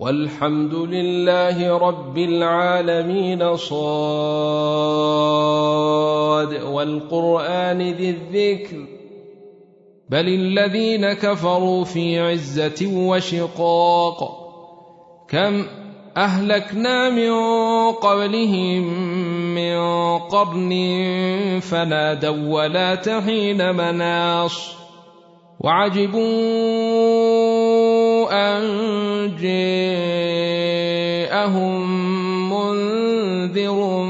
والحمد لله رب العالمين صاد والقرآن ذي الذكر بل الذين كفروا في عزة وشقاق كم أهلكنا من قبلهم من قرن فنادوا ولا تحين مناص وعجبوا أن جاءهم منذر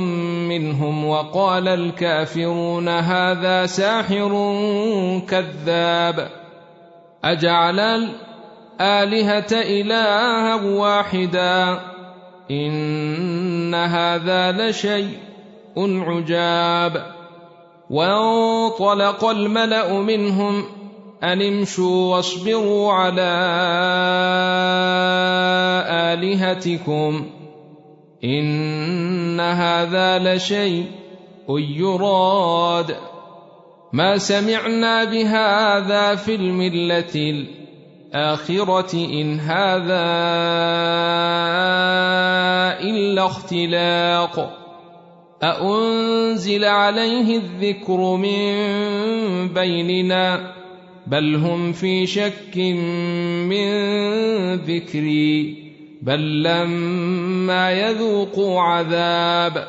منهم وقال الكافرون هذا ساحر كذاب أجعل الآلهة إلها واحدا إن هذا لشيء عجاب وانطلق الملأ منهم أن امشوا واصبروا على آلهتكم. إن هذا لشيء يراد. ما سمعنا بهذا في الملة الآخرة إن هذا إلا اختلاق. أأنزل عليه الذكر من بيننا؟ بل هم في شك من ذكري بل لما يذوقوا عذاب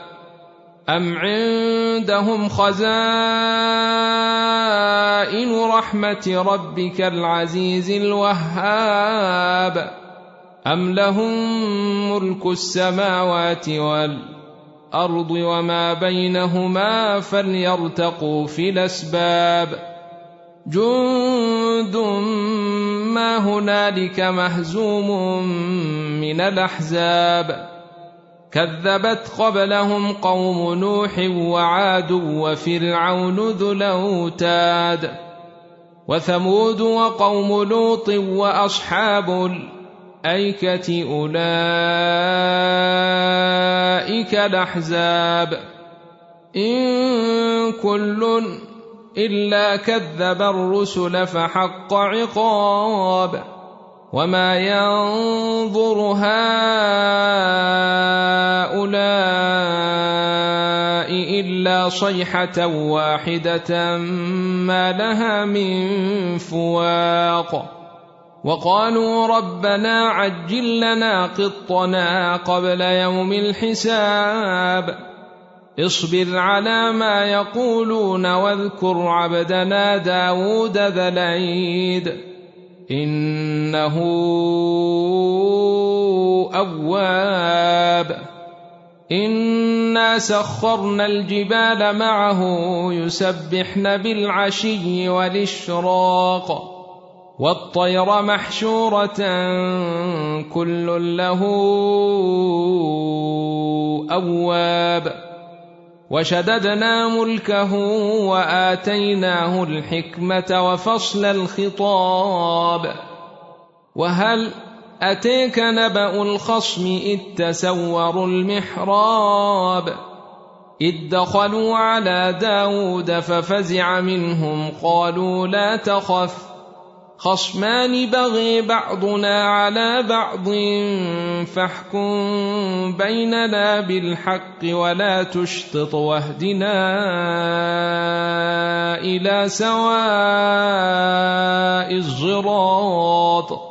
ام عندهم خزائن رحمه ربك العزيز الوهاب ام لهم ملك السماوات والارض وما بينهما فليرتقوا في الاسباب جند ما هنالك مهزوم من الأحزاب. كذبت قبلهم قوم نوح وعاد وفرعون ذو الأوتاد. وثمود وقوم لوط وأصحاب الأيكة أولئك الأحزاب. إن كل الا كذب الرسل فحق عقاب وما ينظر هؤلاء الا صيحه واحدة ما لها من فواق وقالوا ربنا عجل لنا قطنا قبل يوم الحساب اصبر على ما يقولون واذكر عبدنا داود ذا العيد. إنه أواب. إنا سخرنا الجبال معه يسبحن بالعشي والإشراق. والطير محشورة كل له أواب. وشددنا ملكه وآتيناه الحكمة وفصل الخطاب. وهل أتيك نبأ الخصم إذ تسوروا المحراب؟ إذ دخلوا على داود ففزع منهم قالوا لا تخف. خصمان بغي بعضنا على بعض فاحكم بيننا بالحق ولا تشطط واهدنا إلى سواء الصراط.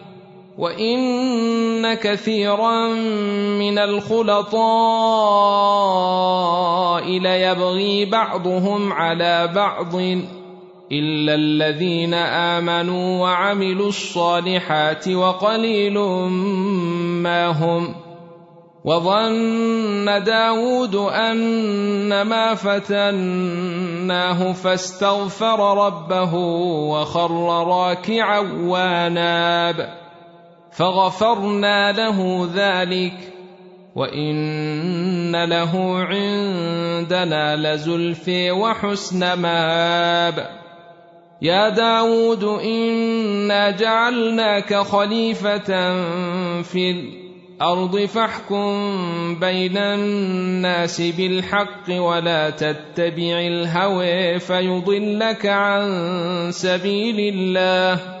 وان كثيرا من الخلطاء ليبغي بعضهم على بعض الا الذين امنوا وعملوا الصالحات وقليل ما هم وظن داود أنما فتناه فاستغفر ربه وخر راكعا واناب فغفرنا له ذلك وإن له عندنا لزلفي وحسن مآب. يا داود إنا جعلناك خليفة في الأرض فاحكم بين الناس بالحق ولا تتبع الهوى فيضلك عن سبيل الله.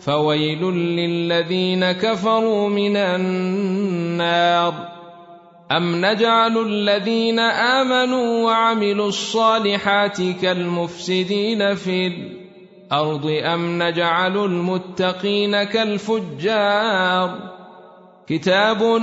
فويل للذين كفروا من النار. أم نجعل الذين آمنوا وعملوا الصالحات كالمفسدين في الأرض؟ أم نجعل المتقين كالفجار؟ كتاب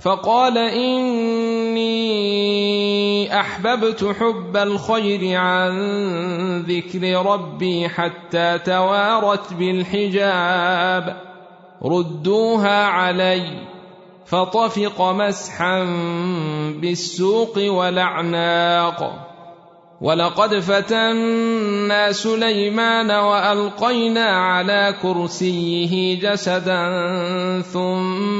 فقال إني أحببت حب الخير عن ذكر ربي حتى توارت بالحجاب. ردوها علي فطفق مسحا بالسوق والأعناق. ولقد فتنا سليمان وألقينا على كرسيه جسدا ثم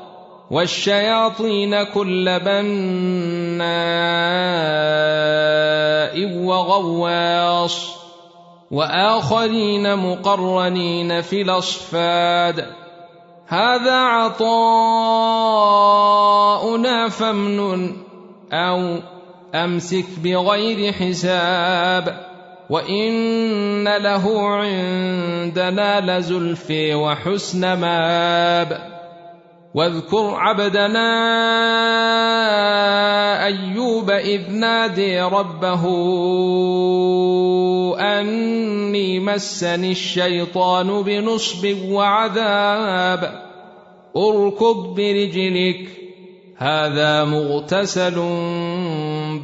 والشياطين كل بناء وغواص وآخرين مقرنين في الأصفاد. هذا عطاؤنا فامنن أو أمسك بغير حساب. وإن له عندنا لزلفي وحسن ماب. واذكر عبدنا أيوب إذ نادي ربه أني مسني الشيطان بنصب وعذاب. اركض برجلك هذا مغتسل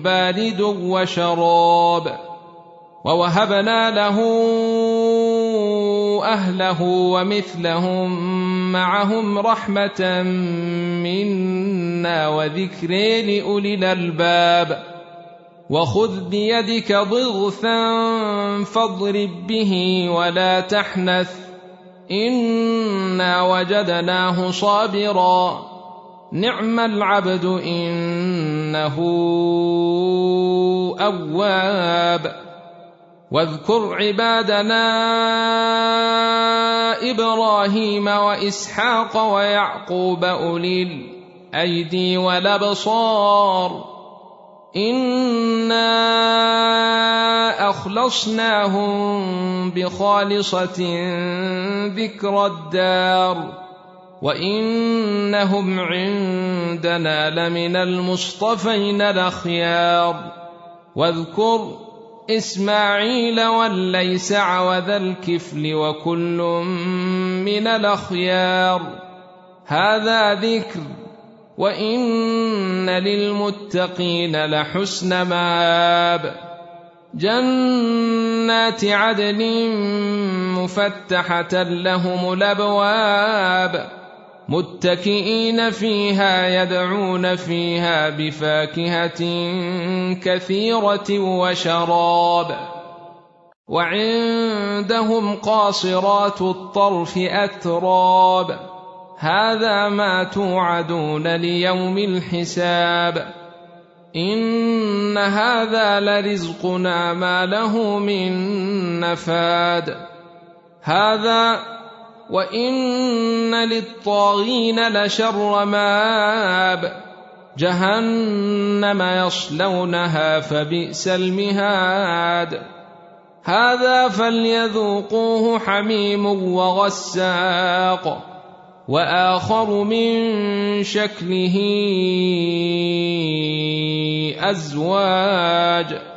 بارد وشراب. ووهبنا له أهله ومثلهم معهم رحمة منا وذكر لأولي الألباب. وخذ بيدك ضغثا فاضرب به ولا تحنث. إنا وجدناه صابرا. نعم العبد إنه أواب. واذكر عبادنا إبراهيم وإسحاق ويعقوب أولي الأيدي والأبصار. إنا أخلصناهم بخالصة ذكر الدار. وإنهم عندنا لمن المصطفين الاخيار واذكر إسماعيل والليسع وذا الكفل وكل من الأخيار. هذا ذكر وإن للمتقين لحسن مآب. جنات عدن مفتحة لهم الأبواب. متكئين فيها يدعون فيها بفاكهة كثيرة وشراب. وعندهم قاصرات الطرف أتراب. هذا ما توعدون ليوم الحساب. إن هذا لرزقنا ما له من نفاد. هذا وان للطاغين لشر ماب جهنم يصلونها فبئس المهاد هذا فليذوقوه حميم وغساق واخر من شكله ازواج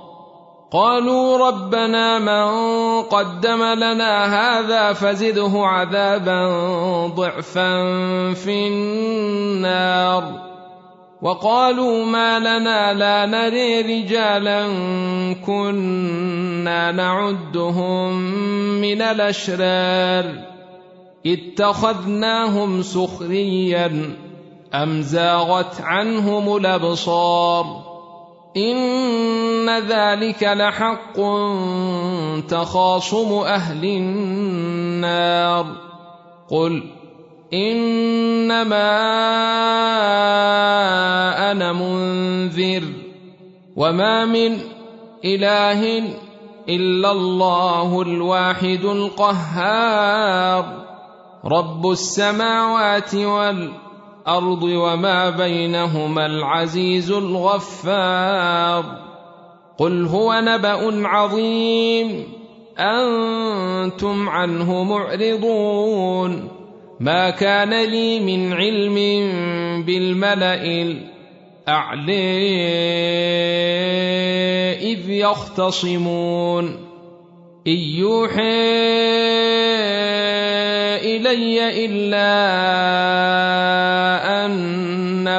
قالوا ربنا من قدم لنا هذا فزده عذابا ضعفا في النار. وقالوا ما لنا لا نري رجالا كنا نعدهم من الأشرار. اتخذناهم سخريا أم زاغت عنهم الأبصار؟ إن ذلك لحق تخاصم أهل النار. قل إنما أنا منذر وما من إله إلا الله الواحد القهار. رب السماوات والارض الأرض وما بينهما العزيز الغفار. قل هو نبأ عظيم. أنتم عنه معرضون. ما كان لي من علم بالملأ الأعلى إذ يختصمون. إن يوحي إلي إلا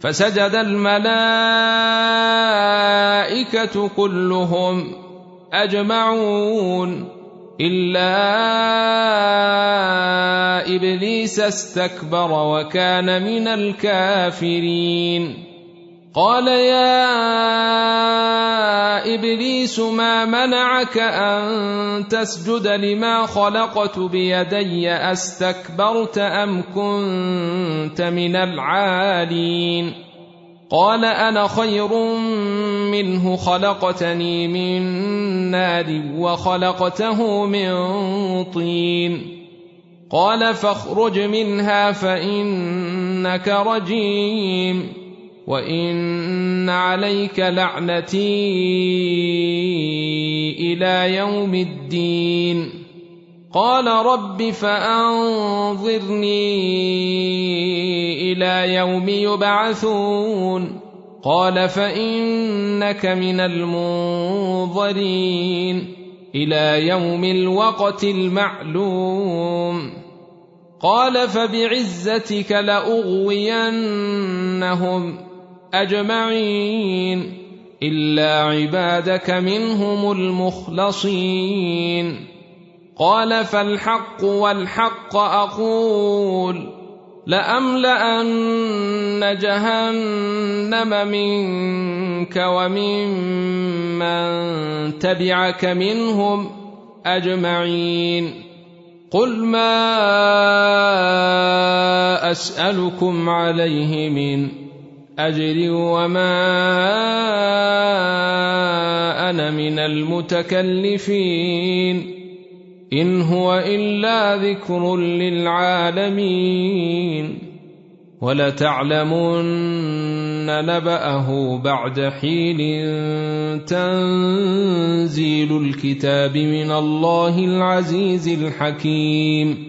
فسجد الملائكة كلهم أجمعون إلا إبليس استكبر وكان من الكافرين. قال يا إبليس ما منعك أن تسجد لما خلقت بيدي أستكبرت أم كنت من العالين؟ قال أنا خير منه خلقتني من نار وخلقته من طين. قال فاخرج منها فإنك رجيم. وان عليك لعنتي إلى يوم الدين قال رب فانظرني إلى يوم يبعثون قال فانك من المنظرين إلى يوم الوقت المعلوم قال فبعزتك لاغوينهم أجمعين إلا عبادك منهم المخلصين. قال فالحق والحق أقول لأملأن جهنم منك ومن من تبعك منهم أجمعين. قل ما أسألكم عليه من اجر وما أنا من المتكلفين. إن هو إلا ذكر للعالمين. ولتعلمن نبأه بعد حين تنزيل الكتاب من الله العزيز الحكيم.